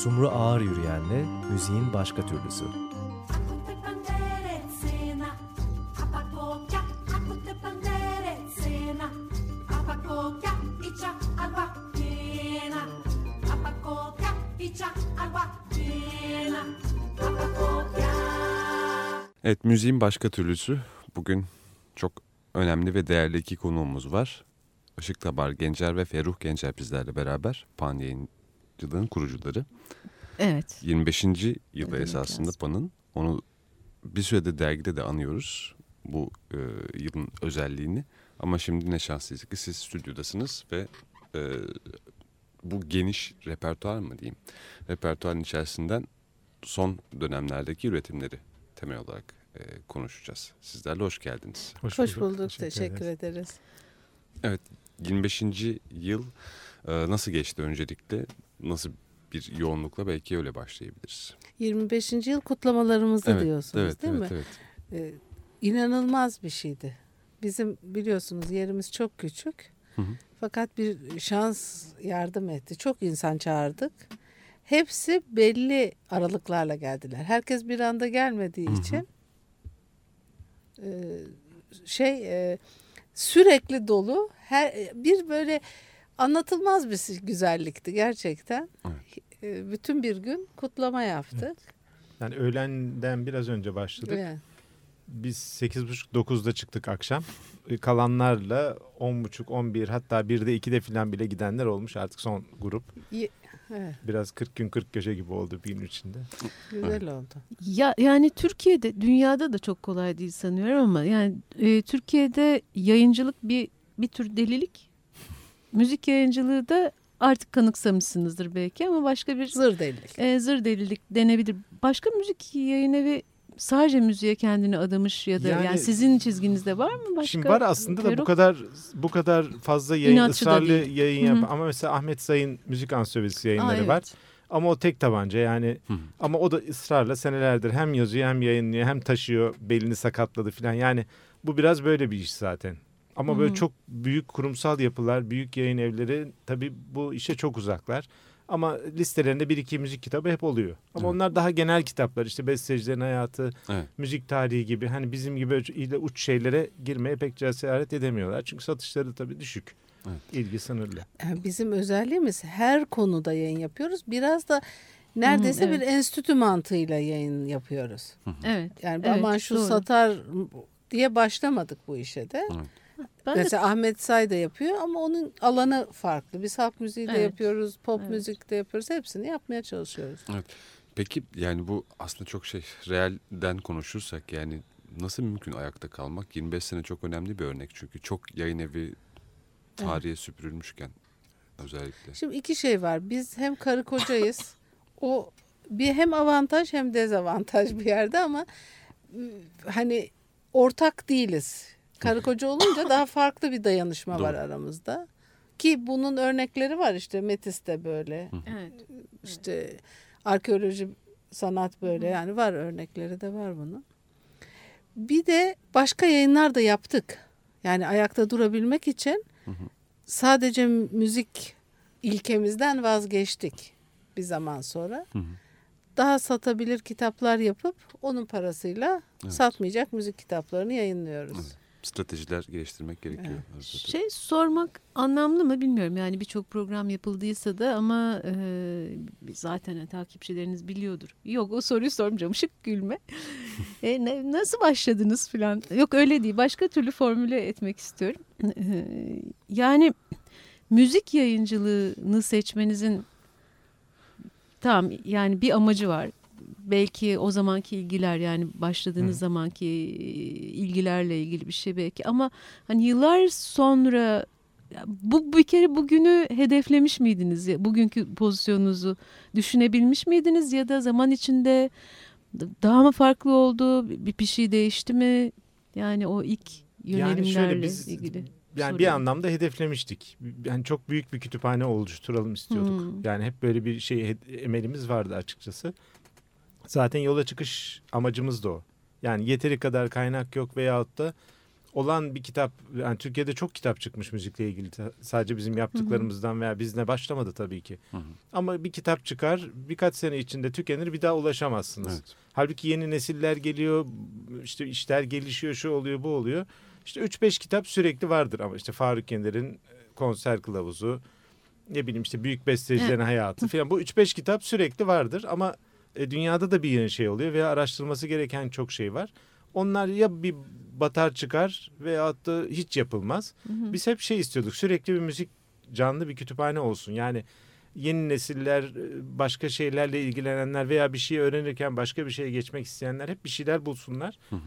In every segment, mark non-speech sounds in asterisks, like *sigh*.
Sumru Ağır Yürüyen'le müziğin başka türlüsü. Evet müziğin başka türlüsü bugün çok önemli ve değerli iki konuğumuz var. Işık Tabar Gencer ve Ferruh Gencer bizlerle beraber Pan yayıncılığın kurucuları. Evet. 25. yılı esasında lazım. Pan'ın. Onu bir sürede dergide de anıyoruz bu e, yılın özelliğini. Ama şimdi ne şanslıyız ki siz stüdyodasınız ve e, bu geniş repertuar mı diyeyim? Repertuarın içerisinden son dönemlerdeki üretimleri temel olarak e, konuşacağız. Sizlerle hoş geldiniz. Hoş, hoş bulduk. bulduk. Teşekkür, Teşekkür ederiz. ederiz. Evet 25. yıl e, nasıl geçti öncelikle? Nasıl bir yoğunlukla belki öyle başlayabiliriz. 25. yıl kutlamalarımızı evet, diyorsunuz evet, değil evet, mi? Evet. Ee, inanılmaz bir şeydi. Bizim biliyorsunuz yerimiz çok küçük. Hı hı. Fakat bir şans yardım etti. Çok insan çağırdık. Hepsi belli aralıklarla geldiler. Herkes bir anda gelmediği hı hı. için e, şey e, sürekli dolu. Her bir böyle anlatılmaz bir güzellikti gerçekten. Evet. E, bütün bir gün kutlama yaptık. Evet. Yani öğlenden biraz önce başladık. Evet. Biz 8.30-9'da çıktık akşam. E, kalanlarla 10.30-11 hatta 1'de 2'de falan bile gidenler olmuş artık son grup. Evet. Biraz 40 gün 40 köşe gibi oldu bir gün içinde. Güzel oldu. Ya yani Türkiye'de, dünyada da çok kolay değil sanıyorum ama yani e, Türkiye'de yayıncılık bir bir tür delilik. Müzik yayıncılığı da artık kanıksamışsınızdır belki ama başka bir zır delilik. E, zır delilik denebilir. Başka müzik yayın evi sadece müziğe kendini adamış ya da yani, yani sizin çizginizde var mı başka? Şimdi var aslında Peruk? da bu kadar bu kadar fazla yayın İnatçı ısrarlı yayın yap. Ama mesela Ahmet Sayın müzik ansiyovelisi yayınları Aa, evet. var. Ama o tek tabanca yani Hı. ama o da ısrarla senelerdir hem yazıyor hem yayınlıyor hem taşıyor belini sakatladı falan yani bu biraz böyle bir iş zaten. Ama Hı. böyle çok büyük kurumsal yapılar, büyük yayın evleri tabii bu işe çok uzaklar. Ama listelerinde bir iki müzik kitabı hep oluyor. Ama evet. onlar daha genel kitaplar. İşte bestecilerin hayatı, evet. müzik tarihi gibi. Hani bizim gibi ile uç şeylere girmeye pek cesaret edemiyorlar. Çünkü satışları tabii düşük. Evet. İlgi sınırlı. Yani bizim özelliğimiz her konuda yayın yapıyoruz. Biraz da neredeyse Hı, evet. bir enstitü mantığıyla yayın yapıyoruz. Evet. Yani evet, aman şu doğru. satar diye başlamadık bu işe de. Evet. Ben Mesela de... Ahmet Say da yapıyor ama onun alanı farklı. Biz halk müziği de evet. yapıyoruz, pop evet. müzik de yapıyoruz. Hepsini yapmaya çalışıyoruz. Evet. Peki yani bu aslında çok şey realden konuşursak yani nasıl mümkün ayakta kalmak? 25 sene çok önemli bir örnek çünkü çok yayın evi tarihe evet. süpürülmüşken özellikle. Şimdi iki şey var. Biz hem karı kocayız. o bir hem avantaj hem dezavantaj bir yerde ama ıı, hani ortak değiliz. Karı koca olunca daha farklı bir dayanışma Doğru. var aramızda. Ki bunun örnekleri var işte Metis de böyle. Evet. İşte arkeoloji sanat böyle yani var örnekleri de var bunun. Bir de başka yayınlar da yaptık. Yani ayakta durabilmek için sadece müzik ilkemizden vazgeçtik bir zaman sonra. Daha satabilir kitaplar yapıp onun parasıyla evet. satmayacak müzik kitaplarını yayınlıyoruz. Evet stratejiler geliştirmek gerekiyor. Evet. Şey sormak anlamlı mı bilmiyorum. Yani birçok program yapıldıysa da ama e, zaten takipçileriniz biliyordur. Yok o soruyu sormayacağım. Şık gülme. *laughs* e, ne, nasıl başladınız falan? Yok öyle değil. Başka türlü formüle etmek istiyorum. E, yani müzik yayıncılığını seçmenizin tamam yani bir amacı var belki o zamanki ilgiler yani başladığınız Hı. zamanki ilgilerle ilgili bir şey belki ama hani yıllar sonra bu bir kere bugünü hedeflemiş miydiniz? Bugünkü pozisyonunuzu düşünebilmiş miydiniz ya da zaman içinde daha mı farklı oldu? Bir, bir şey değişti mi? Yani o ilk yönelimlerle yani şöyle biz, ilgili. Yani soruyorum. bir anlamda hedeflemiştik. Yani çok büyük bir kütüphane oluşturalım istiyorduk. Hmm. Yani hep böyle bir şey emelimiz vardı açıkçası. Zaten yola çıkış amacımız da o. Yani yeteri kadar kaynak yok veyahut da olan bir kitap yani Türkiye'de çok kitap çıkmış müzikle ilgili sadece bizim yaptıklarımızdan veya bizle başlamadı tabii ki. Hı hı. Ama bir kitap çıkar birkaç sene içinde tükenir bir daha ulaşamazsınız. Evet. Halbuki yeni nesiller geliyor işte işler gelişiyor şu oluyor bu oluyor. İşte 3-5 kitap sürekli vardır ama işte Faruk Yener'in e, konser kılavuzu ne bileyim işte büyük bestecilerin evet. hayatı falan bu 3-5 kitap sürekli vardır ama e, dünyada da bir şey oluyor veya araştırılması gereken çok şey var. Onlar ya bir batar çıkar veyahut da hiç yapılmaz. Hı hı. Biz hep şey istiyorduk sürekli bir müzik canlı bir kütüphane olsun. Yani yeni nesiller e, başka şeylerle ilgilenenler veya bir şey öğrenirken başka bir şeye geçmek isteyenler hep bir şeyler bulsunlar. Hı hı.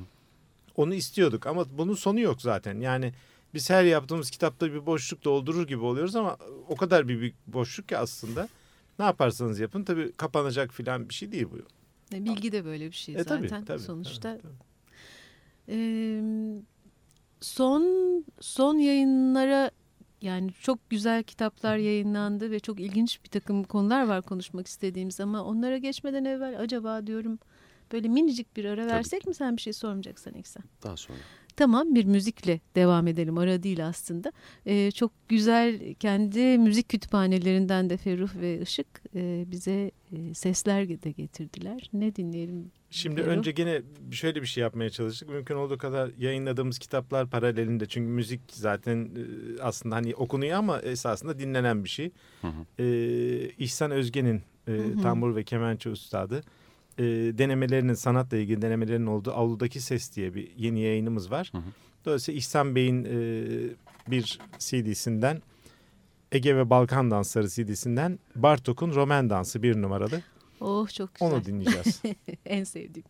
Onu istiyorduk ama bunun sonu yok zaten. Yani biz her yaptığımız kitapta bir boşluk doldurur gibi oluyoruz ama o kadar bir, bir boşluk ki aslında. Ne yaparsanız yapın tabii kapanacak filan bir şey değil bu. E, bilgi de böyle bir şey e, zaten tabii, tabii, sonuçta. Tabii, tabii. Ee, son son yayınlara yani çok güzel kitaplar yayınlandı ve çok ilginç bir takım konular var konuşmak istediğimiz ama onlara geçmeden evvel acaba diyorum böyle minicik bir ara versek Tabii. mi sen bir şey sormayacaksan İksen? Daha sonra. Tamam bir müzikle devam edelim ara değil aslında. Ee, çok güzel kendi müzik kütüphanelerinden de Ferruh ve Işık e, bize e, sesler de getirdiler. Ne dinleyelim? Şimdi Ferruh? önce gene şöyle bir şey yapmaya çalıştık. Mümkün olduğu kadar yayınladığımız kitaplar paralelinde. Çünkü müzik zaten e, aslında hani okunuyor ama esasında dinlenen bir şey. Hı hı. Ee, İhsan Özge'nin e, hı hı. tambur ve kemençe üstadı e, denemelerinin sanatla ilgili denemelerinin olduğu Avludaki Ses diye bir yeni yayınımız var. Hı hı. Dolayısıyla İhsan Bey'in e, bir CD'sinden Ege ve Balkan Dansları CD'sinden Bartok'un Roman Dansı bir numaralı. Oh çok güzel. Onu dinleyeceğiz. *laughs* en sevdiğim.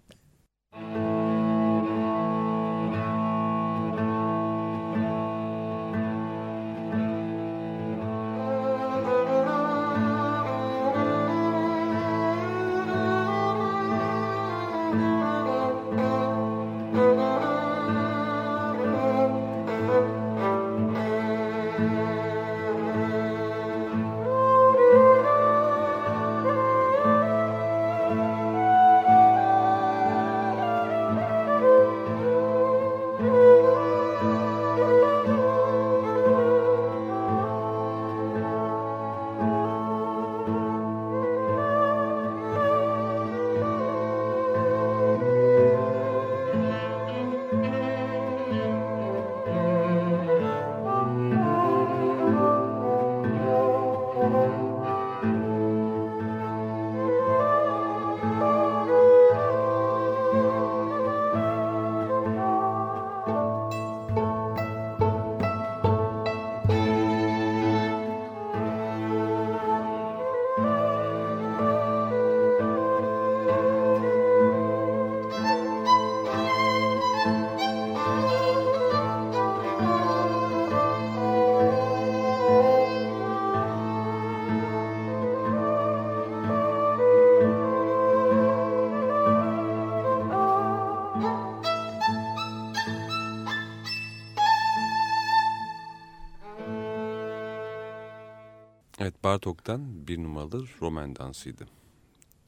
Bartok'tan bir numaralı roman dansıydı.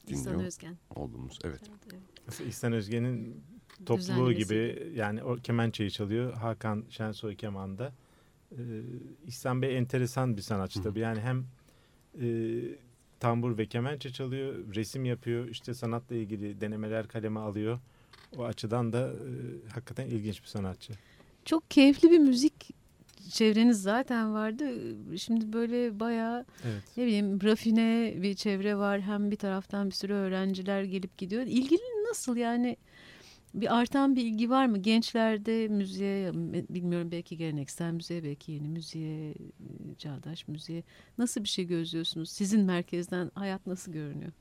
Dinliyor İhsan Özgen. Olduğumuz evet. evet. İhsan Özgen'in topluluğu gibi yani o kemençeyi çalıyor. Hakan Şensoy kemanda. Ee, İhsan Bey enteresan bir sanatçı tabii. Yani hem e, tambur ve kemençe çalıyor, resim yapıyor, işte sanatla ilgili denemeler kaleme alıyor. O açıdan da e, hakikaten ilginç bir sanatçı. Çok keyifli bir müzik çevreniz zaten vardı. Şimdi böyle bayağı evet. ne bileyim rafine bir çevre var. Hem bir taraftan bir sürü öğrenciler gelip gidiyor. İlgili nasıl yani? Bir artan bir ilgi var mı? Gençlerde müziğe, bilmiyorum belki geleneksel müziğe, belki yeni müziğe, çağdaş müziğe. Nasıl bir şey gözlüyorsunuz? Sizin merkezden hayat nasıl görünüyor?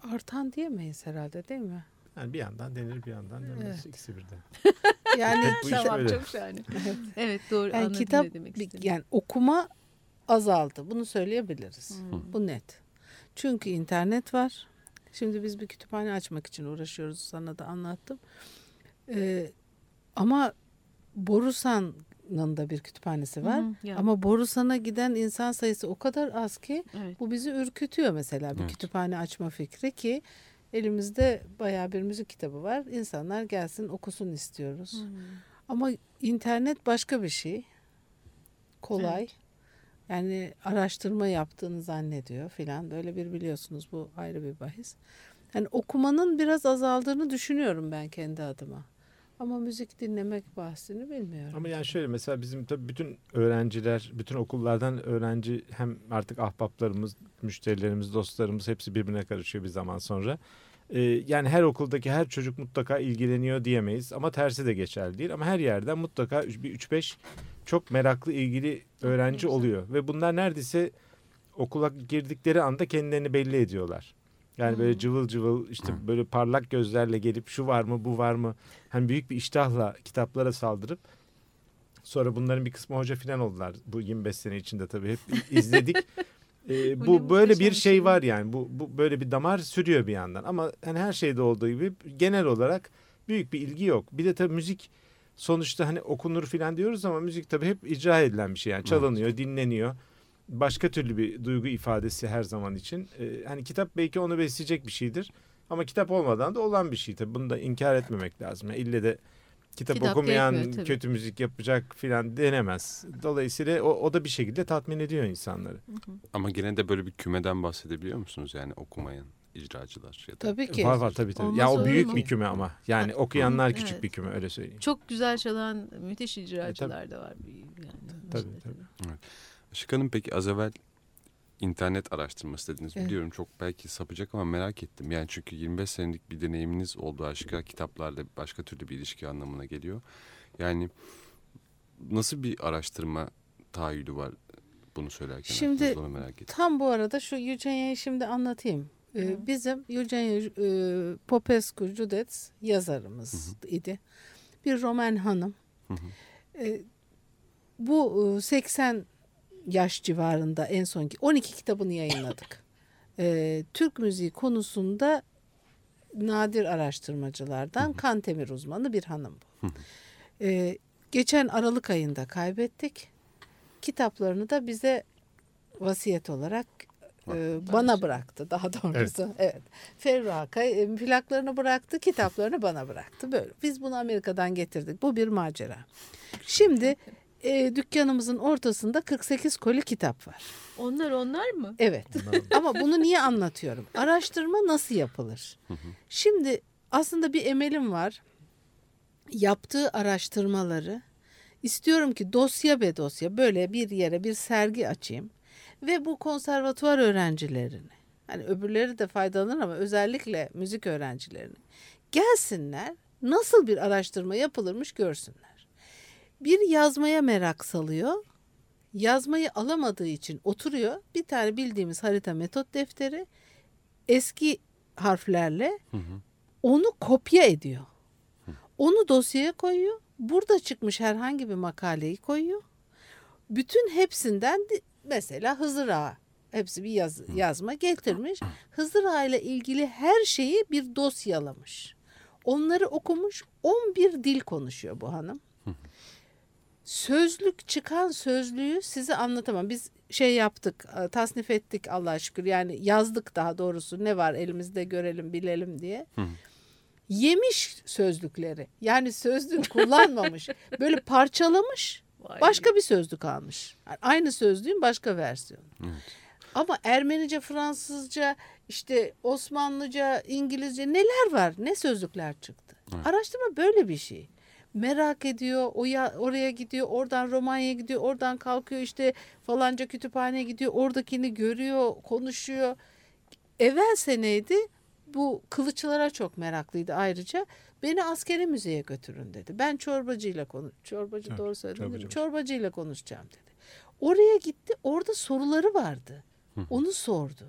Artan diyemeyiz herhalde değil mi? Yani bir yandan denir bir yandan denmez. Evet. İkisi birden. *laughs* Yani tamam çok şahane. *laughs* Evet. evet doğru yani anladım kitap, ne demek istedim. Yani okuma azaldı. Bunu söyleyebiliriz. Hmm. Bu net. Çünkü internet var. Şimdi biz bir kütüphane açmak için uğraşıyoruz. Sana da anlattım. Ee, ama Borusan'ın da bir kütüphanesi var. Hı, yani. Ama Borusan'a giden insan sayısı o kadar az ki evet. bu bizi ürkütüyor mesela bir evet. kütüphane açma fikri ki Elimizde baya bir müzik kitabı var. İnsanlar gelsin okusun istiyoruz. Hmm. Ama internet başka bir şey. Kolay. Evet. Yani araştırma yaptığını zannediyor filan. Böyle bir biliyorsunuz bu ayrı bir bahis. Yani okumanın biraz azaldığını düşünüyorum ben kendi adıma. Ama müzik dinlemek bahsini bilmiyorum. Ama yani şöyle mesela bizim tabii bütün öğrenciler, bütün okullardan öğrenci hem artık ahbaplarımız, müşterilerimiz, dostlarımız hepsi birbirine karışıyor bir zaman sonra. Ee, yani her okuldaki her çocuk mutlaka ilgileniyor diyemeyiz ama tersi de geçerli değil. Ama her yerden mutlaka bir 3-5 çok meraklı ilgili öğrenci oluyor. Ve bunlar neredeyse okula girdikleri anda kendilerini belli ediyorlar. Yani böyle cıvıl cıvıl işte böyle parlak gözlerle gelip şu var mı bu var mı hani büyük bir iştahla kitaplara saldırıp sonra bunların bir kısmı hoca filan oldular bu 25 sene içinde tabii hep izledik. *laughs* Ee, Bu böyle bir şey şey. var yani bu, bu böyle bir damar sürüyor bir yandan ama hani her şeyde olduğu gibi genel olarak büyük bir ilgi yok. Bir de tabii müzik sonuçta hani okunur filan diyoruz ama müzik tabii hep icra edilen bir şey yani çalınıyor, dinleniyor. Başka türlü bir duygu ifadesi her zaman için. Ee, hani kitap belki onu besleyecek bir şeydir. Ama kitap olmadan da olan bir şey tabii. Bunu da inkar etmemek lazım. Yani ille de kitap, Kitap okumayan tabii. kötü müzik yapacak filan denemez. Dolayısıyla o, o da bir şekilde tatmin ediyor insanları. Ama gene de böyle bir kümeden bahsedebiliyor musunuz? Yani okumayan icracılar ya da Tabii ki. Var var tabii tabii. Olmaz ya o büyük mu? bir küme ama. Yani okuyanlar küçük evet. bir küme öyle söyleyeyim. Çok güzel çalan müthiş icracılar da var. Yani. Tabii tabii. Işık Hanım peki az evvel internet araştırması dediniz. Evet. Biliyorum çok belki sapacak ama merak ettim. Yani çünkü 25 senelik bir deneyiminiz oldu aşikar kitaplarla başka türlü bir ilişki anlamına geliyor. Yani nasıl bir araştırma tahayyülü var bunu söylerken? Şimdi- merak ettim. Tam bu arada şu Eugenya'yı şimdi anlatayım. Ee, bizim Eugenia e, Popescu Judet yazarımız idi. Bir Roman hanım. Ee, bu e, 80 yaş civarında en son 12 kitabını yayınladık. *laughs* Ee, Türk müziği konusunda nadir araştırmacılardan Kantemir uzmanı bir hanım bu. Ee, geçen Aralık ayında kaybettik. Kitaplarını da bize vasiyet olarak e, bana bıraktı daha doğrusu. Evet. Ferruha Kay- e, plaklarını bıraktı, kitaplarını bana bıraktı. Böyle. Biz bunu Amerika'dan getirdik. Bu bir macera. Şimdi e, dükkanımızın ortasında 48 koli kitap var. Onlar onlar mı? Evet. Ama bunu niye anlatıyorum? Araştırma nasıl yapılır? Şimdi aslında bir emelim var. Yaptığı araştırmaları istiyorum ki dosya be dosya böyle bir yere bir sergi açayım ve bu konservatuvar öğrencilerini hani öbürleri de faydalanır ama özellikle müzik öğrencilerini gelsinler nasıl bir araştırma yapılırmış görsünler. Bir yazmaya merak salıyor yazmayı alamadığı için oturuyor. Bir tane bildiğimiz harita metot defteri eski harflerle onu kopya ediyor. Onu dosyaya koyuyor. Burada çıkmış herhangi bir makaleyi koyuyor. Bütün hepsinden de- mesela Hızır Ağa hepsi bir yaz, yazma getirmiş. Hızır Ağa ile ilgili her şeyi bir dosyalamış. Onları okumuş 11 dil konuşuyor bu hanım sözlük çıkan sözlüğü size anlatamam. Biz şey yaptık, e, tasnif ettik Allah'a şükür. Yani yazdık daha doğrusu ne var elimizde görelim, bilelim diye. Yemiş sözlükleri. Yani sözlük *laughs* kullanmamış. Böyle parçalamış. Vay. Başka bir sözlük almış. Yani aynı sözlüğün başka versiyonu. Ama Ermenice, Fransızca, işte Osmanlıca, İngilizce neler var? Ne sözlükler çıktı? Araştırma böyle bir şey. Merak ediyor, oya, oraya gidiyor, oradan Romanya'ya gidiyor, oradan kalkıyor işte falanca kütüphaneye gidiyor, oradakini görüyor, konuşuyor. Evvel seneydi bu kılıçlara çok meraklıydı ayrıca. Beni askeri müzeye götürün dedi. Ben çorbacıyla konuş. Çorbacı Evet, doğru söyledim çorbacı. Çorbacıyla konuşacağım dedi. Oraya gitti. Orada soruları vardı. Onu sordu.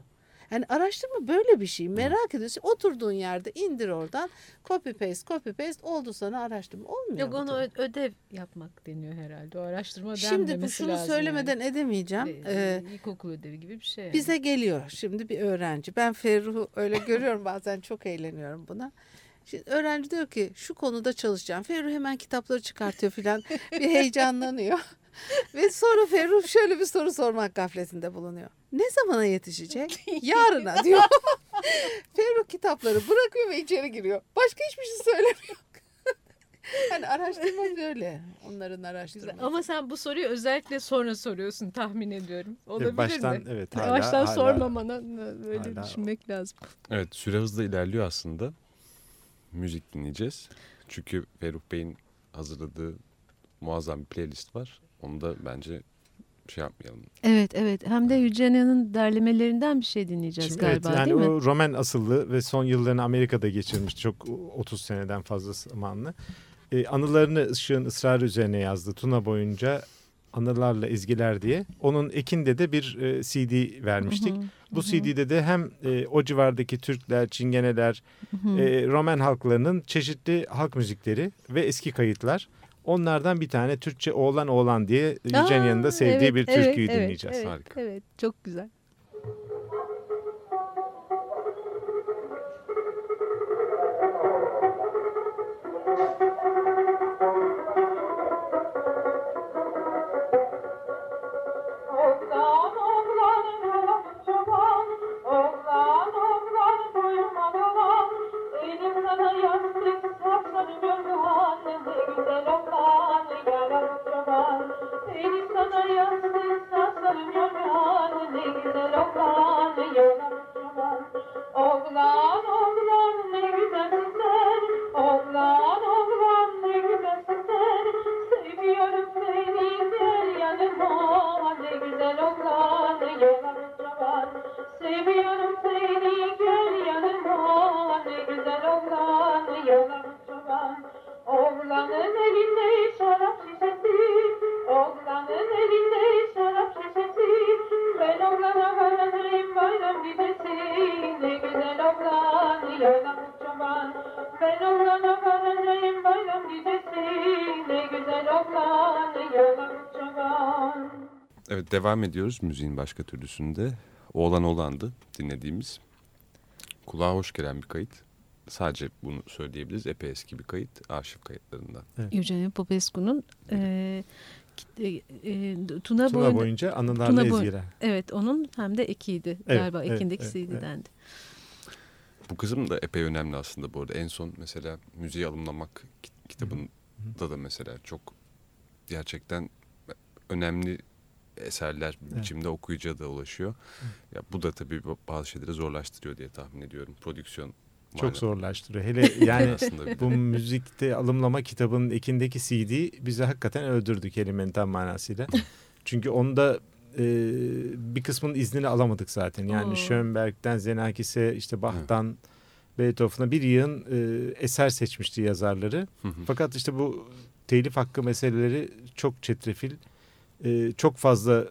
Yani araştırma böyle bir şey. Merak ediyorsun. Oturduğun yerde indir oradan. Copy paste, copy paste oldu sana araştırma. Olmuyor Yok onu tabii. ödev yapmak deniyor herhalde. O araştırma Şimdi bu şunu söylemeden yani. edemeyeceğim. Ee, Ee, İlkokul ödevi gibi bir şey. yani. Bize geliyor şimdi bir öğrenci. Ben Ferruh'u öyle görüyorum bazen çok eğleniyorum buna. Şimdi öğrenci diyor ki şu konuda çalışacağım. Ferruh hemen kitapları çıkartıyor filan. Bir heyecanlanıyor. *laughs* Ve sonra Ferruh şöyle bir soru sormak gafletinde bulunuyor. Ne zamana yetişecek? *laughs* Yarına diyor. *laughs* Ferruh kitapları bırakıyor ve içeri giriyor. Başka hiçbir şey söylemiyor. Hani araştırma böyle. Onların araştırması. Güzel. Ama sen bu soruyu özellikle sonra soruyorsun tahmin ediyorum. Olabilir baştan, mi? evet, hala- Baştan hala- sormamana böyle hala- düşünmek lazım. Evet süre hızla ilerliyor aslında. Müzik dinleyeceğiz. Çünkü Ferruh Bey'in hazırladığı muazzam bir playlist var. Onu da bence şey yapmayalım. Evet evet hem de Yüce'nin derlemelerinden bir şey dinleyeceğiz Şimdi galiba evet, yani değil mi? o Roman asıllı ve son yıllarını Amerika'da geçirmiş çok 30 seneden fazla zamanlı. Ee, anılarını Işık'ın ısrarı üzerine yazdı. Tuna boyunca anılarla ezgiler diye. Onun ekinde de bir e, CD vermiştik. Hı hı, Bu hı. CD'de de hem e, o civardaki Türkler, Çingeneler, Hı hı. e, Roman halklarının çeşitli halk müzikleri ve eski kayıtlar. Onlardan bir tane Türkçe Oğlan Oğlan diye Yüce'nin yanında sevdiği evet, bir türküyü evet, dinleyeceğiz. Evet, Harika. evet çok güzel. Elim sana Evet devam ediyoruz müziğin başka türlüsünde. Oğlan Oğlan'dı dinlediğimiz. Kulağa hoş gelen bir kayıt. Sadece bunu söyleyebiliriz. Epey eski bir kayıt. Arşiv kayıtlarından. Eugene Popescu'nun e, kit- e, e, Tuna, Tuna boyunca, boyunca anılarla Tuna evet onun hem de ekiydi Evet, galiba evet, ekindeki evet, CD'dendi. Bu kısım da epey önemli aslında bu arada. En son mesela müziği alımlamak kit- kitabında da mesela çok gerçekten önemli eserler Evet. biçimde okuyucuya da ulaşıyor. Ya bu da tabii bazı şeyleri zorlaştırıyor diye tahmin ediyorum. Prodüksiyon Çok manada. zorlaştırıyor. Hele yani *laughs* bu müzikte alımlama kitabının ekindeki CD bizi hakikaten öldürdü kelimenin tam manasıyla. *laughs* Çünkü onda e, bir kısmının iznini alamadık zaten. Yani Oo. Schönberg'den Zenakis'e işte Bach'tan Beethoven'a bir yığın e, eser seçmişti yazarları. Hı hı. Fakat işte bu telif hakkı meseleleri çok çetrefil. e, çok fazla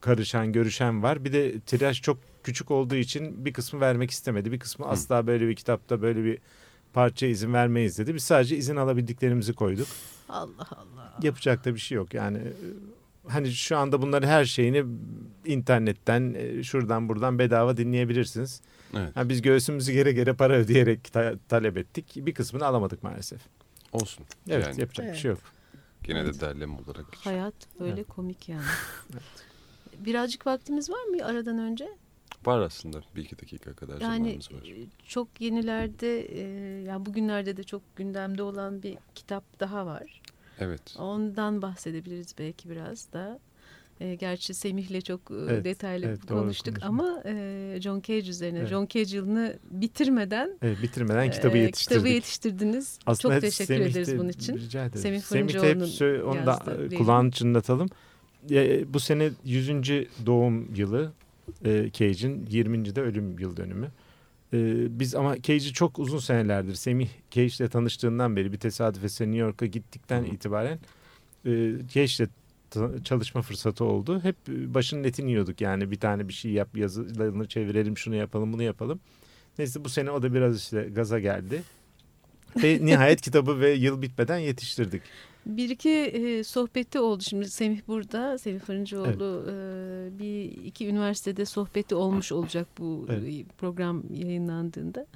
karışan, görüşen var. Bir de tiraj çok küçük olduğu için bir kısmı vermek istemedi. Bir kısmı asla böyle bir kitapta böyle bir parça izin vermeyiz dedi. Biz sadece izin alabildiklerimizi koyduk. Allah Allah. Yapacak da bir şey yok. Yani e, hani şu anda bunları her şeyini internetten e, şuradan buradan bedava dinleyebilirsiniz. Evet. Ha, biz göğsümüzü gere gere para ödeyerek ta- talep ettik. Bir kısmını alamadık maalesef. Olsun. Evet yani yapacak bir Evet. şey yok. gene de derleme olarak. Hayat böyle Evet. komik yani. Birazcık vaktimiz var mı aradan önce? Var aslında bir iki dakika kadar Yani zamanımız var. e, çok yenilerde e, yani bugünlerde de çok gündemde olan bir kitap daha var. Evet. Ondan bahsedebiliriz belki biraz da. E, gerçi Semih'le çok e, Evet, detaylı evet, konuştuk ama e, John Cage üzerine. Evet. John Cage yılını bitirmeden Evet, bitirmeden kitabı e, yetiştirdik. kitabı yetiştirdiniz. çok teşekkür Semih ederiz de- bunun için. Rica. Semih Semih de hep Fırıncıoğlu'nun onu da kulağını çınlatalım. E, bu sene 100. doğum yılı e, Cage'in 20. de ölüm yıl dönümü. E, biz ama Cage'i çok uzun senelerdir Semih Cage'le tanıştığından beri bir tesadüf eseri New York'a gittikten Hı itibaren e, Cage'le ta- çalışma fırsatı oldu. Hep e, başının etini yiyorduk yani bir tane bir şey yap yazılarını çevirelim şunu yapalım bunu yapalım. Neyse bu sene o da biraz işte gaza geldi. Ve *laughs* nihayet kitabı ve yıl bitmeden yetiştirdik. Bir iki e, sohbeti oldu şimdi Semih burada Semih Fırıncıoğlu e, bir iki üniversitede sohbeti olmuş olacak bu Evet. e, program yayınlandığında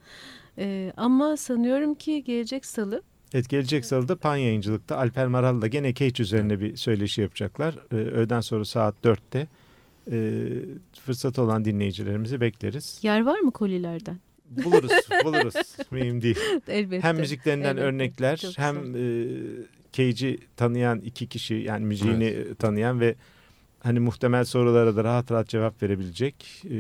E, ama sanıyorum ki gelecek salı Evet gelecek salıda Pan Yayıncılık'ta Alper Maral'la gene Cage üzerine bir söyleşi yapacaklar. Ee, öğleden sonra saat 4'te. Ee, fırsatı olan dinleyicilerimizi bekleriz. yer var mı kolilerden? buluruz, *laughs* buluruz. Mühim değil. Elbette. Hem müziklerinden elbette. örnekler Çok hem e, Cage'i tanıyan iki kişi yani müziğini tanıyan ve hani muhtemel sorulara da rahat rahat cevap verebilecek. E,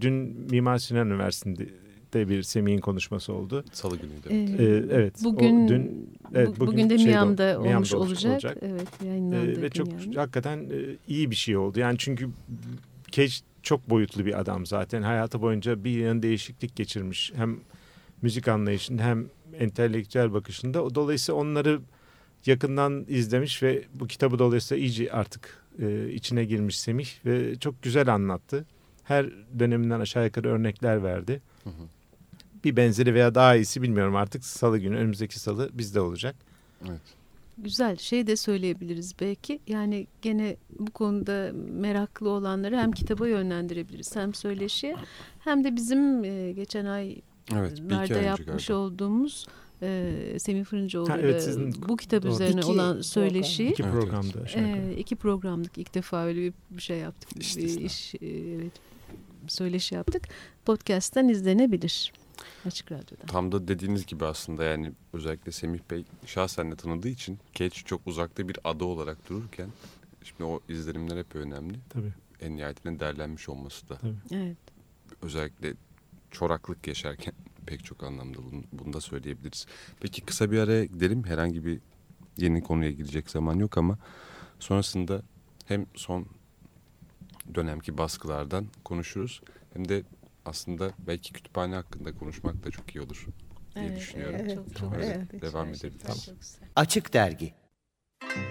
dün Mimar Sinan Üniversitesi'nde bir Semih'in konuşması oldu. Salı günüydü. Ee, Ee, evet, o Bugün, dün- evet, bu- bugün bugün de şeyde Miami'de Miami'de olmuş olmuş olacak. olacak. Evet Ee, yayınlandı. ve çok yani. hakikaten e, iyi bir şey oldu. Yani çünkü Cage çok boyutlu bir adam zaten. Hayatı boyunca bir yön değişiklik geçirmiş. Hem müzik anlayışında hem entelektüel bakışında. O Dolayısıyla onları yakından izlemiş ve bu kitabı dolayısıyla iyice artık e, içine girmiş Semih ve çok güzel anlattı. Her döneminden aşağı yukarı örnekler verdi. Hı hı. Bir benzeri veya daha iyisi bilmiyorum artık salı günü önümüzdeki salı bizde olacak. Evet. Güzel şey de söyleyebiliriz belki. Yani gene bu konuda meraklı olanları hem kitaba yönlendirebiliriz hem söyleşiye hem de bizim e, geçen ay Evet. Nerede yapmış galiba. olduğumuz e, Semih Fırıncıoğlu evet, sizin- bu kitap doğru. üzerine İki olan söyleşiyi İki Evet, evet. programda aşağı yukarı. e, iki programlık ilk defa öyle bir, bir şey yaptık. Bir İstisna. iş, e, evet, söyleşi yaptık. Podcast'ten izlenebilir. Açık Radyo'da. Tam da dediğiniz gibi aslında yani özellikle Semih Bey şahsen de tanıdığı için Cage çok uzakta bir ada olarak dururken şimdi o izlenimler hep önemli. Tabii. En nihayetinde derlenmiş olması da Evet. özellikle çoraklık yaşarken pek çok anlamda bunu, bunu da söyleyebiliriz. Peki kısa bir araya gidelim. Herhangi bir yeni konuya girecek zaman yok ama sonrasında hem son dönemki baskılardan konuşuruz hem de aslında belki kütüphane hakkında konuşmak da çok iyi olur diye düşünüyorum. evet, çok, çok güzel. devam edebiliriz. Açık Dergi Evet,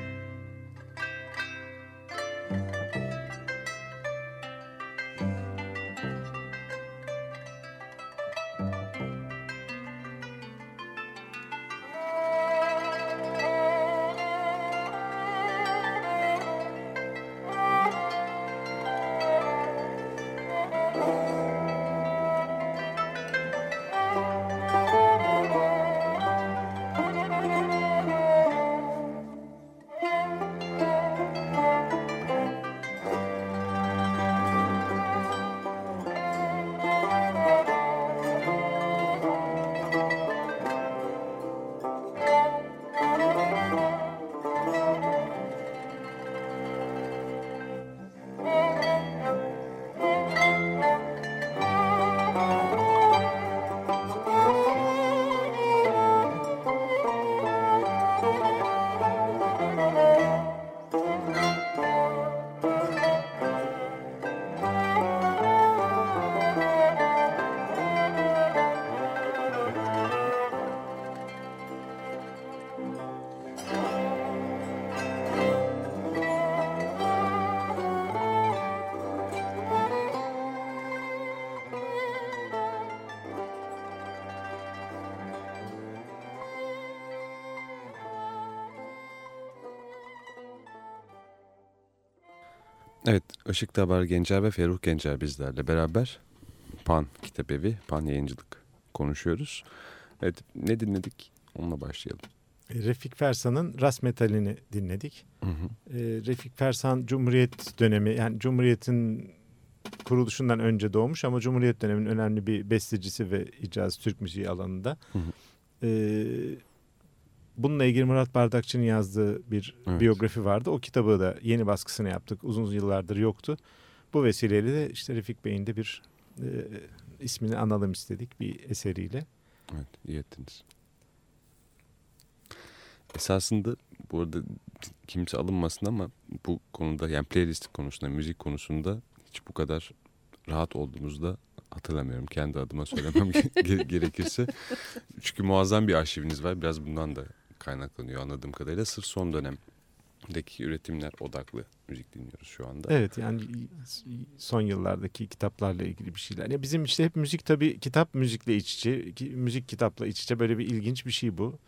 Işık Tabar Gencer ve Ferruh Gencer bizlerle beraber Pan Kitap Evi, Pan Yayıncılık konuşuyoruz. Evet, ne dinledik? Onunla başlayalım. E, Refik Fersan'ın Ras Metalini dinledik. Hı hı. E, Refik Fersan Cumhuriyet dönemi yani Cumhuriyet'in kuruluşundan önce doğmuş ama Cumhuriyet döneminin önemli bir bestecisi ve icaz Türk müziği alanında. Hı hı. E, bununla ilgili Murat Bardakçı'nın yazdığı bir Evet. biyografi vardı. O kitabı da yeni baskısını yaptık. Uzun yıllardır yoktu. Bu vesileyle de işte Refik Bey'in de bir e, ismini analım istedik bir eseriyle. Evet, iyi ettiniz. Esasında bu arada kimse alınmasın ama bu konuda yani playlist konusunda, müzik konusunda hiç bu kadar rahat olduğumuzda hatırlamıyorum. Kendi adıma söylemem *laughs* ge- gerekirse. Çünkü muazzam bir arşiviniz var. Biraz bundan da kaynaklanıyor anladığım kadarıyla. Sırf son dönemdeki üretimler odaklı müzik dinliyoruz şu anda. Evet yani son yıllardaki kitaplarla ilgili bir şeyler. Ya bizim işte hep müzik tabii kitap müzikle iç içe, müzik kitapla iç içe böyle bir ilginç bir şey bu.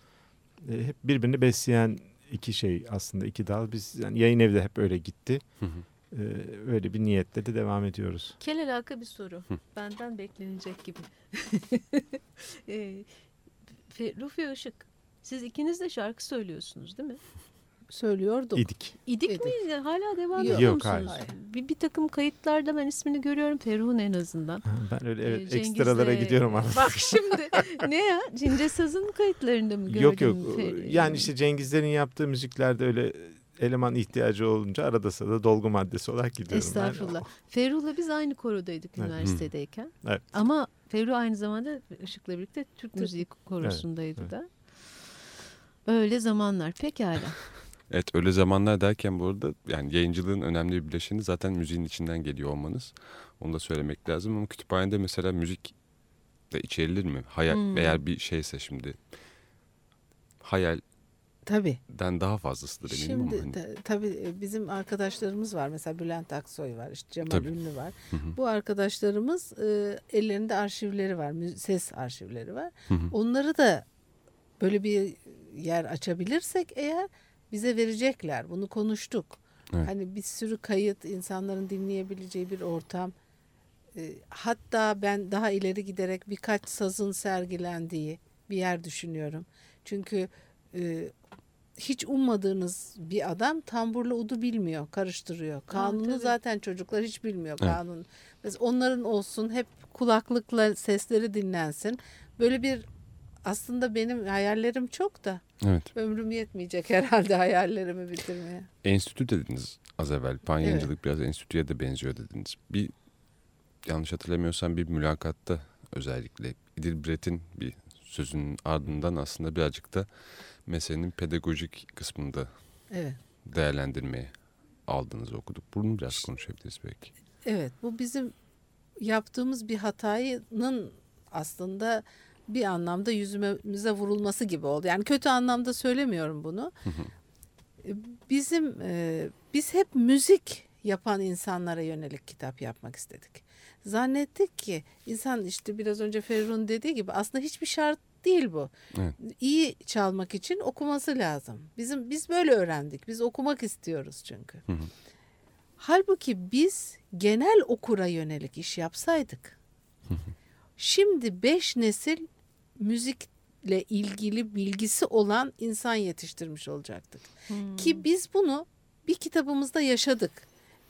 E, hep birbirini besleyen iki şey aslında iki dal. Biz yani yayın evi de hep öyle gitti. Hı hı. E, öyle bir niyetle de devam ediyoruz. Kel alaka bir soru. Benden beklenecek gibi. *laughs* e, Fe- Rufi Işık. Siz ikiniz de şarkı söylüyorsunuz değil mi? söylüyorduk. İdik. İdik İdik. mi? Hala devam ediyor Yok, musunuz? hayır. Bir, bir takım kayıtlarda ben ismini görüyorum. Ferruh'un en azından. Ben öyle evet, Ee, Cengiz'le- ekstralara gidiyorum ama. Bak şimdi ne ya? Cince Saz'ın kayıtlarında mı gördün? Yok yok. Fer- Yani işte Cengizlerin yaptığı müziklerde öyle eleman ihtiyacı olunca arada sırada dolgu maddesi olarak gidiyorum. ben. Estağfurullah. Ferruh'la biz aynı korodaydık Evet. üniversitedeyken. Evet. Ama Ferruh aynı zamanda Işık'la birlikte Türk müziği korosundaydı evet. da. Öyle zamanlar. Pekala. *laughs* Evet öyle zamanlar derken bu arada yani yayıncılığın önemli bir bileşeni zaten müziğin içinden geliyor olmanız. Onu da söylemek lazım ama kütüphanede mesela müzik de içerilir mi? Hayal Hmm. eğer bir şeyse şimdi hayalden Tabii. daha fazlasıdır eminim ama Şimdi hani. ta- tabii e, bizim arkadaşlarımız var. Mesela Bülent Aksoy var, işte Cemal Tabii. Ünlü var. Hı hı, Bu arkadaşlarımız e, ellerinde arşivleri var, ses arşivleri var. hı hı. Onları da böyle bir yer açabilirsek eğer bize verecekler. Bunu konuştuk. Evet. Hani bir sürü kayıt, insanların dinleyebileceği bir ortam. E, hatta ben daha ileri giderek birkaç sazın sergilendiği bir yer düşünüyorum. Çünkü e, hiç ummadığınız bir adam tamburla udu bilmiyor, karıştırıyor. Kanunu tabii. zaten çocuklar hiç bilmiyor Evet. kanun. Mesela onların olsun hep kulaklıkla sesleri dinlensin. Böyle bir aslında benim hayallerim çok da Evet. ömrüm yetmeyecek herhalde hayallerimi bitirmeye. Enstitü dediniz az evvel. Pan Evet. biraz enstitüye de benziyor dediniz. Bir yanlış hatırlamıyorsam bir mülakatta özellikle İdil Bret'in bir sözünün ardından aslında birazcık da meselenin pedagojik kısmında Evet. değerlendirmeye aldığınızı okuduk. Bunu biraz konuşabiliriz belki. Evet bu bizim yaptığımız bir hatanın aslında bir anlamda yüzümüze vurulması gibi oldu. Yani kötü anlamda söylemiyorum bunu. E, Bizim e, biz hep müzik yapan insanlara yönelik kitap yapmak istedik. Zannettik ki insan işte biraz önce Ferruh'un dediği gibi aslında hiçbir şart değil bu. Evet. İyi çalmak için okuması lazım. Bizim biz böyle öğrendik. Biz okumak istiyoruz çünkü. Hı hı. Halbuki biz genel okura yönelik iş yapsaydık. şimdi beş nesil müzikle ilgili bilgisi olan insan yetiştirmiş olacaktık. Ki biz bunu bir kitabımızda yaşadık.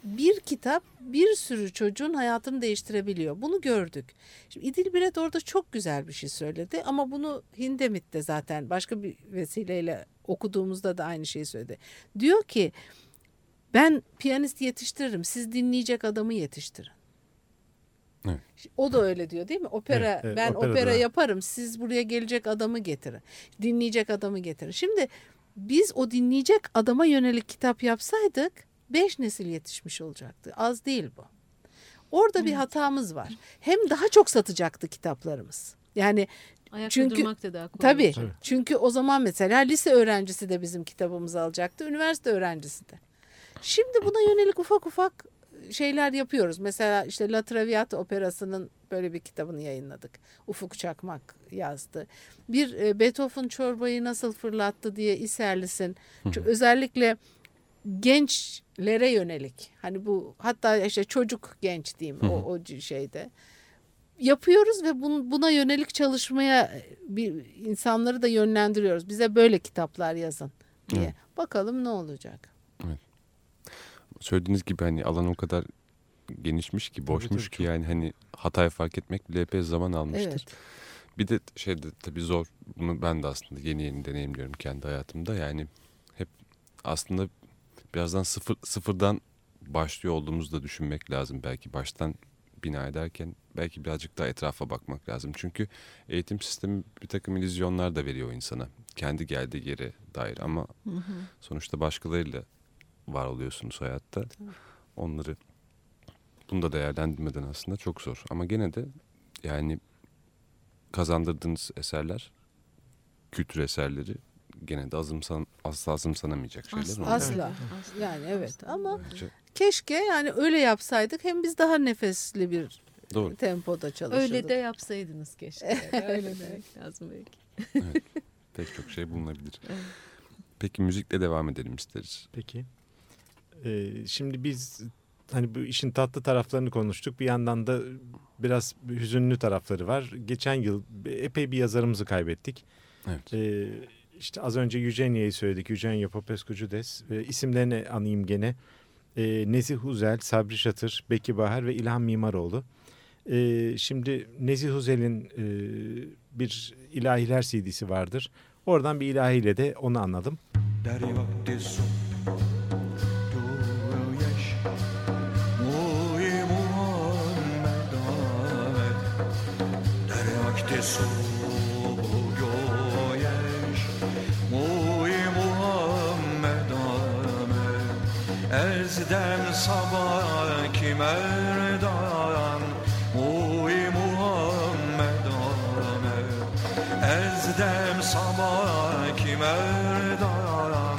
Bir kitap bir sürü çocuğun hayatını değiştirebiliyor. Bunu gördük. Şimdi İdil Biret orada çok güzel bir şey söyledi ama bunu Hindemit'te zaten başka bir vesileyle okuduğumuzda da aynı şeyi söyledi. Diyor ki ben piyanist yetiştiririm siz dinleyecek adamı yetiştirin. Evet. O da öyle diyor değil mi? Opera Evet, evet, ben opera da. yaparım. Siz buraya gelecek adamı getirin. Dinleyecek adamı getirin. Şimdi biz o dinleyecek adama yönelik kitap yapsaydık beş nesil yetişmiş olacaktı. Az değil bu. Orada bir hatamız var. Hem daha çok satacaktı kitaplarımız. Yani Ayakta Çünkü- durmak da daha kolay. tabii. olacak. Çünkü o zaman mesela lise öğrencisi de bizim kitabımızı alacaktı. Üniversite öğrencisi de. Şimdi buna yönelik ufak ufak şeyler yapıyoruz. Mesela işte La Traviata operasının böyle bir kitabını yayınladık. Ufuk Çakmak yazdı. Bir e, Beethoven çorbayı nasıl fırlattı diye İserlis'in özellikle gençlere yönelik hani bu hatta işte çocuk genç diyeyim o, o şeyde yapıyoruz ve bun- buna yönelik çalışmaya e, bir insanları da yönlendiriyoruz. Bize böyle kitaplar yazın diye. Evet. Bakalım ne olacak. Söylediğiniz gibi hani alan o kadar genişmiş ki boşmuş tabii, ki yani hani hatayı fark etmek bile epey zaman almıştır. Evet. Bir de şeyde tabii zor. Bunu ben de aslında yeni yeni deneyimliyorum kendi hayatımda. Yani hep aslında birazdan sıfır, sıfırdan başlıyor olduğumuzu da düşünmek lazım. Belki baştan bina ederken belki birazcık daha etrafa bakmak lazım. Çünkü eğitim sistemi bir takım illüzyonlar da veriyor insana. Kendi geldiği yere dair ama sonuçta başkalarıyla var oluyorsunuz hayatta. Onları bunu da değerlendirmeden aslında çok zor. Ama gene de yani kazandırdığınız eserler, kültür eserleri gene de azımsan, asla azımsanamayacak şeyler. Asla. onlar. Asla. Yani evet ama Bence keşke yani öyle yapsaydık hem biz daha nefesli bir Doğru. tempoda çalışırdık. Öyle de yapsaydınız keşke. *laughs* Öyle demek lazım belki. Pek çok şey bulunabilir. Peki müzikle devam edelim isteriz. Peki. E, şimdi biz hani bu işin tatlı taraflarını konuştuk. Bir yandan da biraz hüzünlü tarafları var. Geçen yıl epey bir yazarımızı kaybettik. Evet. E, işte az önce Yüceniye'yi söyledik. Yüceniye Popescucu Des. E, isimlerini anayım gene. E, Nezih Huzel, Sabri Şatır, Beki Bahar ve İlhan Mimaroğlu. E, şimdi Nezih Huzel'in e, bir ilahiler CD'si vardır. Oradan bir ilahiyle de onu anladım. Der vakti su sługujesz, mój Muhammed Ahmet. Ezdem sabah kimerdan, mój Muhammed Ahmet. Ezdem sabah kimerdan.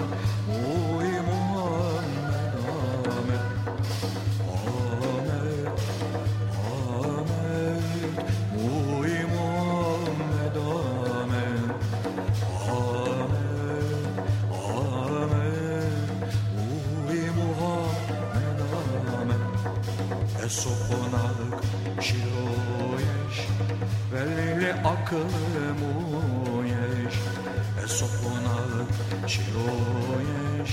Esoponalık şiroyeş Velili akıllı muyeş Esoponalık şiroyeş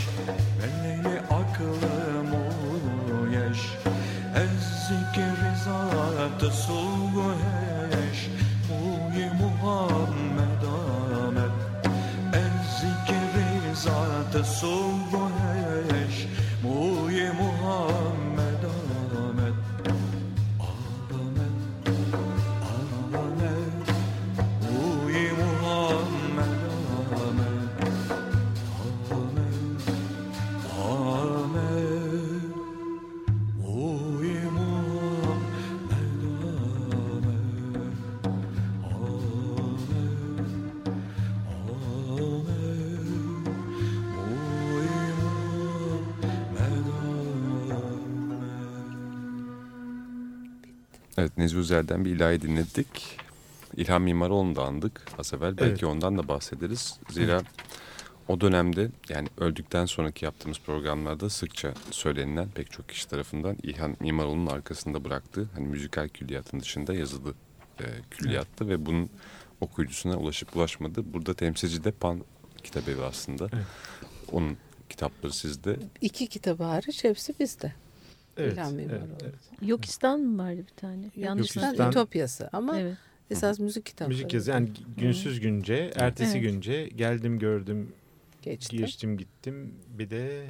Velili akıllı muyeş Ez Evet Uzel'den bir ilahi dinledik. İlhan Mimaroğlu'nu da andık az evvel. Belki Evet. ondan da bahsederiz. Zira o dönemde yani öldükten sonraki yaptığımız programlarda sıkça söylenilen pek çok kişi tarafından İlhan Mimaroğlu'nun arkasında bıraktığı hani müzikal külliyatın dışında yazılı e, külliyattı ve bunun okuyucusuna ulaşıp ulaşmadı. Burada temsilci de Pan Kitabevi aslında. Evet. Onun kitapları sizde. İki kitabı hariç hepsi bizde. Evet, İlhan Mimaroğlu. evet, evet. Yokistan mı vardı bir tane? Yanlış Yokistan-? Ütopyası ama Evet. esas müzik kitapları. Müzik yazı yani günsüz günce, ertesi Evet. günce geldim gördüm, geçti. geçtim gittim. Bir de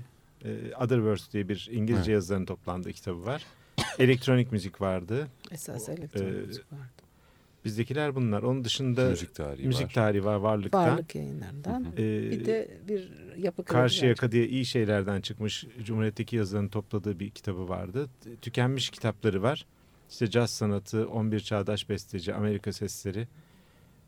e, Other Words diye bir İngilizce Evet. yazıların toplandığı kitabı var. Elektronik müzik vardı. Esas elektronik Ee, müzik vardı. Bizdekiler bunlar. Onun dışında müzik tarihi müzik var. tarihi var varlıktan. Varlık yayınlarından. Ee, Bir de bir yapı Karşıyaka diye iyi şeylerden çıkmış Cumhuriyet'teki yazıların topladığı bir kitabı vardı. Tükenmiş kitapları var. İşte caz sanatı, 11 çağdaş besteci, Amerika sesleri.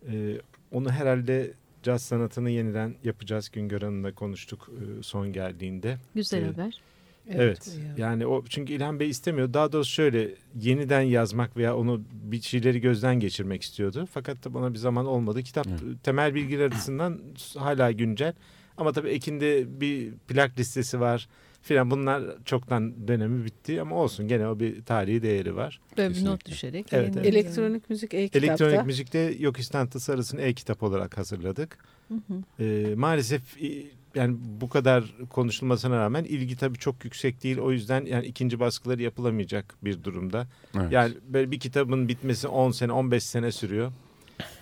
Ee, onu herhalde caz sanatını yeniden yapacağız. Güngör Hanım'la konuştuk e, son geldiğinde. Güzel Evet. haber. Evet. ya. Yani o çünkü İlhan Bey istemiyor. Daha doğrusu şöyle yeniden yazmak veya onu bir şeyleri gözden geçirmek istiyordu. Fakat da bana bir zaman olmadı. Kitap Evet. temel bilgiler açısından hala güncel. Ama tabii Ekin'de bir plak listesi var filan. Bunlar çoktan dönemi bitti ama olsun gene o bir tarihi değeri var. Böyle bir Kesinlikle. not düşerek. Evet, evet. Elektronik müzik e-kitapta. Elektronik müzikte Yok İstan Tasarısı'nı e-kitap olarak hazırladık. Hı hı. Ee, maalesef yani bu kadar konuşulmasına rağmen ilgi tabii çok yüksek değil. O yüzden yani ikinci baskıları yapılamayacak bir durumda. Evet. Yani böyle bir kitabın bitmesi 10 sene 15 sene sürüyor.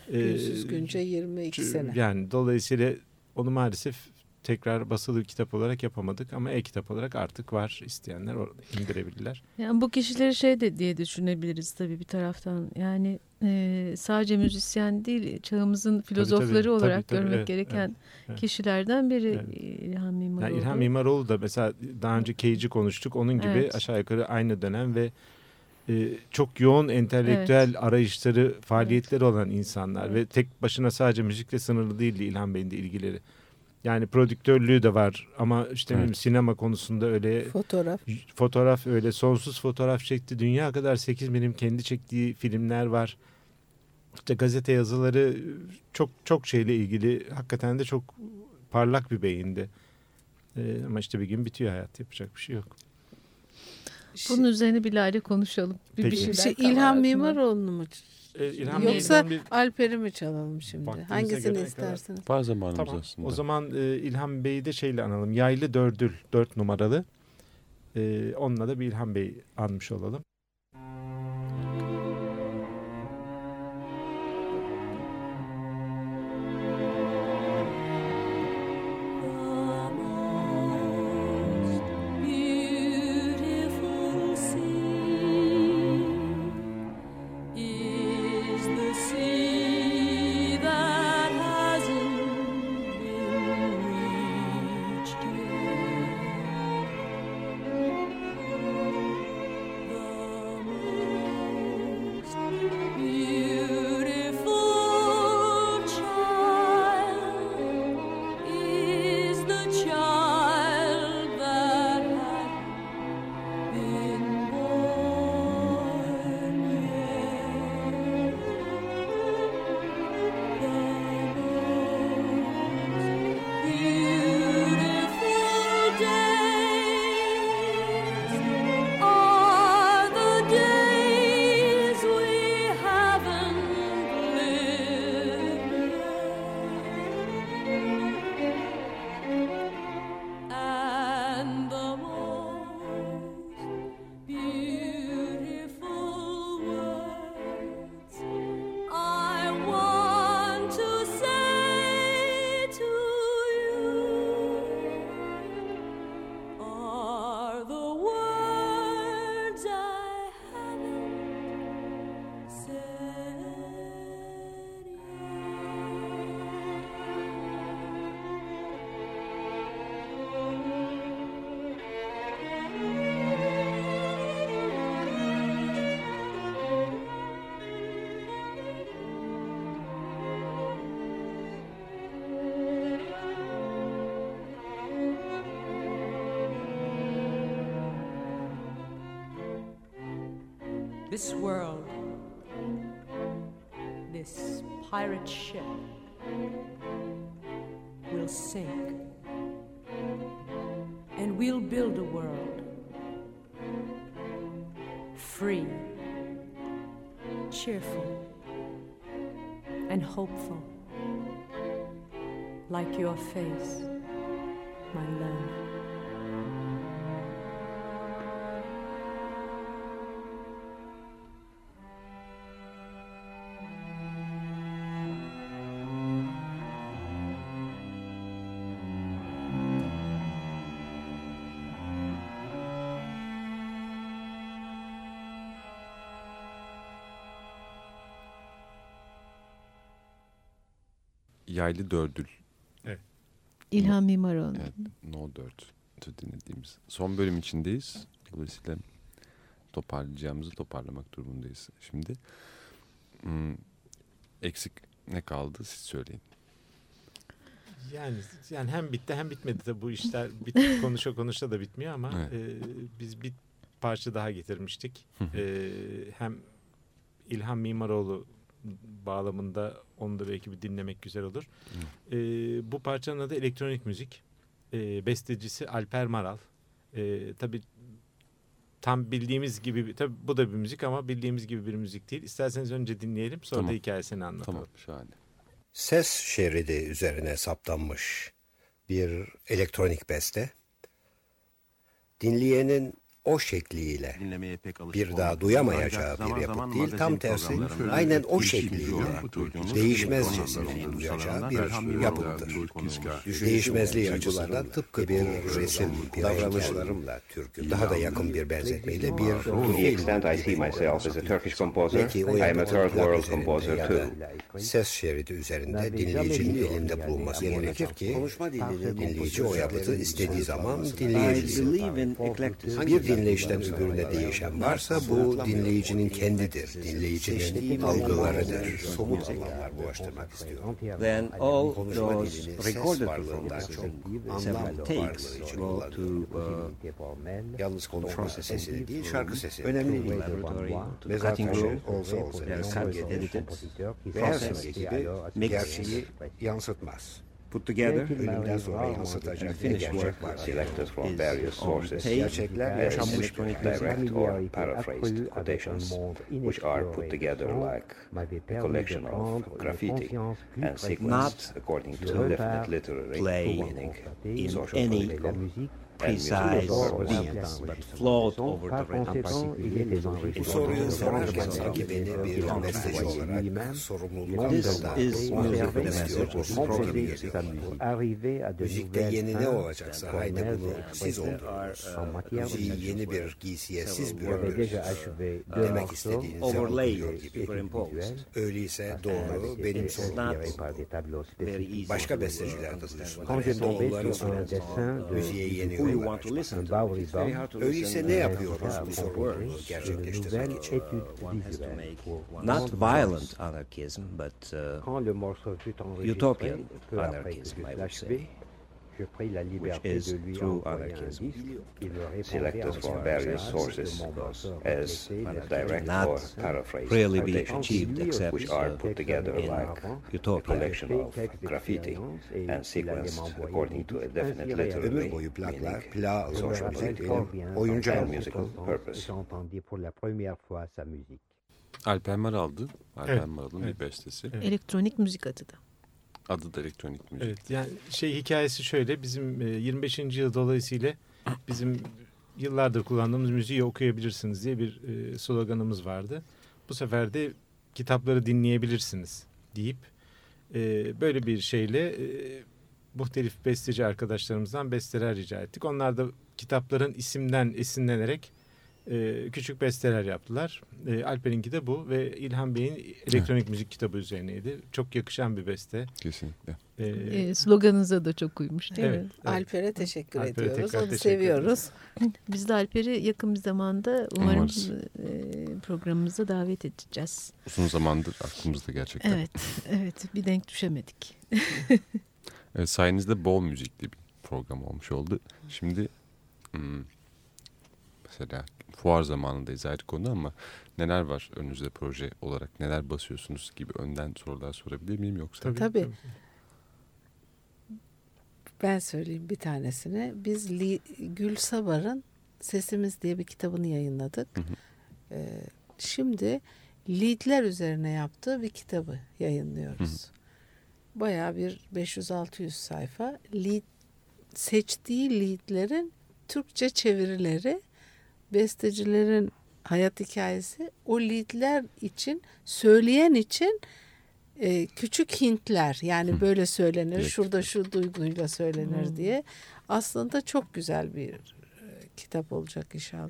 Ee, Günsüz günce 22 sene. Yani dolayısıyla onu maalesef tekrar basılı kitap olarak yapamadık ama e-kitap olarak artık var. İsteyenler indirebilirler. Yani bu kişileri şey de diye düşünebiliriz tabii bir taraftan. Yani e, sadece müzisyen değil çağımızın filozofları tabii, olarak tabii, görmek evet, gereken evet. kişilerden biri Evet. İlhan Mimaroğlu. Yani İlhan Mimaroğlu da mesela daha önce Cage'i konuştuk. Onun gibi Evet. aşağı yukarı aynı dönem ve e, çok yoğun entelektüel arayışları, faaliyetleri olan insanlar Evet. ve tek başına sadece müzikle sınırlı değildi İlhan Bey'in de ilgileri. Yani prodüktörlüğü de var ama işte Evet. sinema konusunda öyle Fotoğraf. fotoğraf öyle sonsuz fotoğraf çekti. Dünya kadar 8 milim kendi çektiği filmler var. İşte gazete yazıları çok çok şeyle ilgili hakikaten de çok parlak bir beyindi. Ee, ama işte bir gün bitiyor hayat yapacak bir şey yok. Bunun üzerine bir aile konuşalım. Bir, bir Peki. Şey, kalır İlhan aklıma. Mimaroğlu'nu mu E, İlhan Yoksa bir Alper'i mi çalalım şimdi? Vaktimize Hangisini göre istersiniz? Var zamanımız Tamam. aslında. O zaman e, İlhan Bey'i de şeyle analım. Yaylı Dördül, dört numaralı. E, onunla da bir İlhan Bey anmış olalım. This world, this pirate ship, will sink. And we'll build a world free, cheerful, and hopeful, like your face, my love. Yaylı Dördül. İlhan Mimaroğlu. Evet, No 4 dinlediğimiz. Son bölüm içindeyiz. Dolayısıyla toparlayacağımızı toparlamak durumundayız şimdi. Hmm, eksik ne kaldı siz söyleyin. Yani yani hem bitti hem bitmedi de bu işler *laughs* bit, konuşa konuşa da bitmiyor ama Evet. e, biz bir parça daha getirmiştik. E, hem İlhan Mimaroğlu bağlamında onu da belki bir dinlemek güzel olur. E, bu parçanın adı elektronik müzik. E, bestecisi Alper Maral. E, tabii tam bildiğimiz gibi tabii bu da bir müzik ama bildiğimiz gibi bir müzik değil. İsterseniz önce dinleyelim sonra Tamam. da hikayesini anlatalım. Tamam şahane. ses şeridi üzerine saptanmış bir elektronik beste. Dinleyenin o şekliyle dinlemeye pek alışık bir daha duyamayacağı bir zaman yapıt değil, tam tersi. aynen o değişik şekliyle konulardan duyacağı bir yapıttır. Değişmezliği açısından tıpkı bir resim, bir davranışlarımla türkü daha da yakın bir benzetmeyle bir To the extent I see myself as a Turkish composer, Belki o I am a yapıtın third plak world üzerinde composer ya too. da ses şeridi üzerinde dinleyicinin elinde bulunması gerekir ki dinleyici o yapıtı istediği zaman dinleyebilsin. Bir dinleyişten öbürüne değişen varsa bu dinleyicinin kendidir. Dinleyicinin algılarıdır. Somut anlamlar bulaştırmak istiyorum. Then all Konuşma those recorded performances çok anlam takes varlığı için go to kullanıyorum. uh, Yalnız konuşma sesi değil, şarkı sesi. önemli to the cutting room, olsa olsa simge edited, ve her simge gibi gerçeği yansıtmaz. Put together. Ölümden sonra And yansıtacak the bir finished work. Selected from is various on sources. Gerçekler yaşanmış electronic bir music. direct or paraphrased quotations, which are put together like a collection of graffiti and sequenced Not according to to definite literary play meaning, in social, any political, precise but float over the rhythm. Bu soruyu sorarken sanki beni bir besteci olarak da is. Müzikte yeni ne olacaksa haydi bunu siz oldurunuz. Müziği yeni bir giysiye siz büründünüz. Demek istediğinizi overlaid, anlıyor gibi. superimposed. Öyleyse doğru benim easy Başka besteciler de de onların sorumluluğu. Müziğe yeni you want to listen açmak. to. It's very hard to Öyleyse listen ne to yapıyoruz bu words. gerçekleştirmek için? One has to make not violent anarchism, but uh, utopian anarchism, I would say, which is true anarchism. selected from various sources as direct Not or paraphrased really be achieved except which are put together in like a collection of graffiti and sequenced according to a definite literary Ömür boyu plaklar, meaning, social, oyuncu and musical purpose. Alper Maral'dı. Alper Evet, Maral'ın evet. bir bestesi. Evet. Elektronik müzik adı da. Adı da elektronik müzik. Evet yani şey hikayesi şöyle bizim e, 25. yıl dolayısıyla bizim yıllardır kullandığımız müziği okuyabilirsiniz diye bir e, sloganımız vardı. Bu sefer de kitapları dinleyebilirsiniz deyip e, böyle bir şeyle e, muhtelif besteci arkadaşlarımızdan besteler rica ettik. Onlar da kitapların isimden esinlenerek e, küçük besteler yaptılar. E, Alper'inki de bu ve İlhan Bey'in elektronik müzik kitabı üzerineydi. Çok yakışan bir beste. Kesinlikle. E, E, sloganınıza da çok uymuş değil evet, mi? evet. Alper'e teşekkür Alper'e ediyoruz. tekrar Onu teşekkür seviyoruz. *laughs* Biz de Alper'i yakın bir zamanda umarım Umarız. e, programımıza davet edeceğiz. Uzun zamandır aklımızda gerçekten. Evet, evet bir denk düşemedik. *laughs* Evet, sayenizde bol müzikli bir program olmuş oldu. Şimdi hmm, mesela fuar zamanındayız ayrı konu ama neler var önünüzde proje olarak neler basıyorsunuz gibi önden sorular sorabilir miyim yoksa? Tabii. Ben söyleyeyim bir tanesini. Biz Li, Gül Sabar'ın Sesimiz diye bir kitabını yayınladık. Hı hı. Ee, şimdi leadler üzerine yaptığı bir kitabı yayınlıyoruz. Bayağı bir 500-600 sayfa. Lead, seçtiği leadlerin Türkçe çevirileri, bestecilerin hayat hikayesi, o leadler için, söyleyen için e, küçük hintler yani böyle söylenir, Direkt. şurada şu duyguyla söylenir Hmm. diye. Aslında çok güzel bir e, kitap olacak inşallah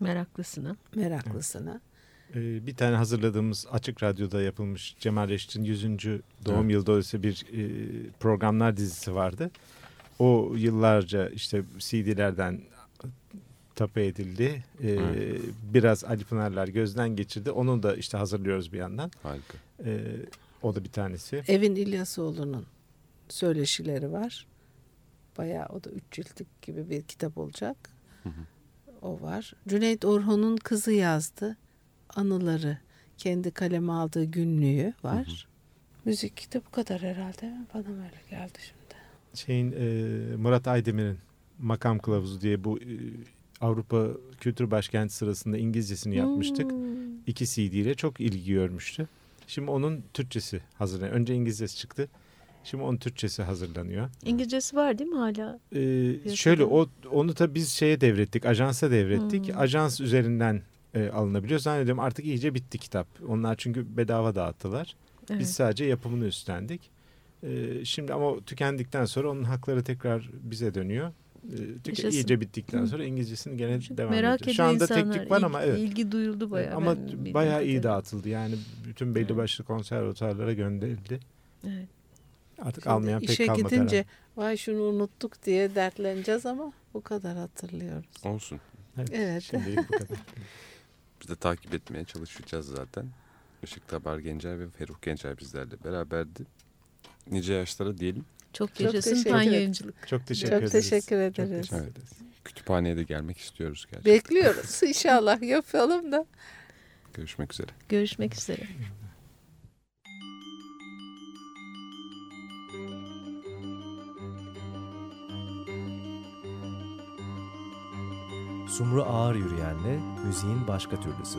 Meraklısına. meraklısına. Ee, bir tane hazırladığımız Açık Radyo'da yapılmış Cemal Reşit'in 100. doğum yılı dolayısıyla bir e, programlar dizisi vardı. O yıllarca işte CD'lerden tapu edildi. Ee, Evet. Biraz Ali Pınarlar gözden geçirdi. Onu da işte hazırlıyoruz bir yandan. Harika. Ee, o da bir tanesi. Evin İlyasoğlu'nun söyleşileri var. Bayağı o da üç ciltlik gibi bir kitap olacak. Hı hı. O var. Cüneyt Orhun'un kızı yazdı. Anıları. Kendi kaleme aldığı günlüğü var. Müzik kitabı bu kadar herhalde. Bana öyle geldi şimdi. Şeyin e, Murat Aydemir'in Makam Kılavuzu diye bu e, Avrupa Kültür Başkenti sırasında İngilizcesini yapmıştık. Hmm. iki CD ile çok ilgi görmüştü. Şimdi onun Türkçesi hazırlanıyor. Önce İngilizcesi çıktı. Şimdi onun Türkçesi hazırlanıyor. İngilizcesi var değil mi hala? Ee, şöyle o onu da biz şeye devrettik, ajansa devrettik. Hmm. Ajans üzerinden e, alınabiliyor. Zannediyorum artık iyice bitti kitap. Onlar çünkü bedava dağıttılar. Evet. Biz sadece yapımını üstlendik. Ee, şimdi ama tükendikten sonra onun hakları tekrar bize dönüyor. Ee, tüke- Yaşasın. iyice bittikten sonra İngilizcesini gene Çünkü devam merak ediyor. Şu anda insanlar. teknik var ama İlgi- evet. ilgi duyuldu bayağı. Ama Ben bayağı iyi kadarıyla. dağıtıldı. Yani bütün belli Evet. başlı konservatuarlara gönderildi. Evet. Artık Şimdi almayan pek işe kalmadı. gidince herhalde. vay şunu unuttuk diye dertleneceğiz ama bu kadar hatırlıyoruz. Olsun. Evet. Şimdilik bu kadar. *laughs* Biz de takip etmeye çalışacağız zaten. Işık Tabar Gencer ve Ferruh Gencer bizlerle beraberdi. Nice yaşlara diyelim. Çok yaşasın Çok Tanya'yım. Çok teşekkür ederiz. Teşekkür ederiz. Çok teşekkür ederiz. Kütüphaneye de gelmek istiyoruz gerçekten. Bekliyoruz *laughs* inşallah yapalım da. Görüşmek üzere. Görüşmek üzere. Sumru Ağır Yürüyen'le müziğin başka türlüsü.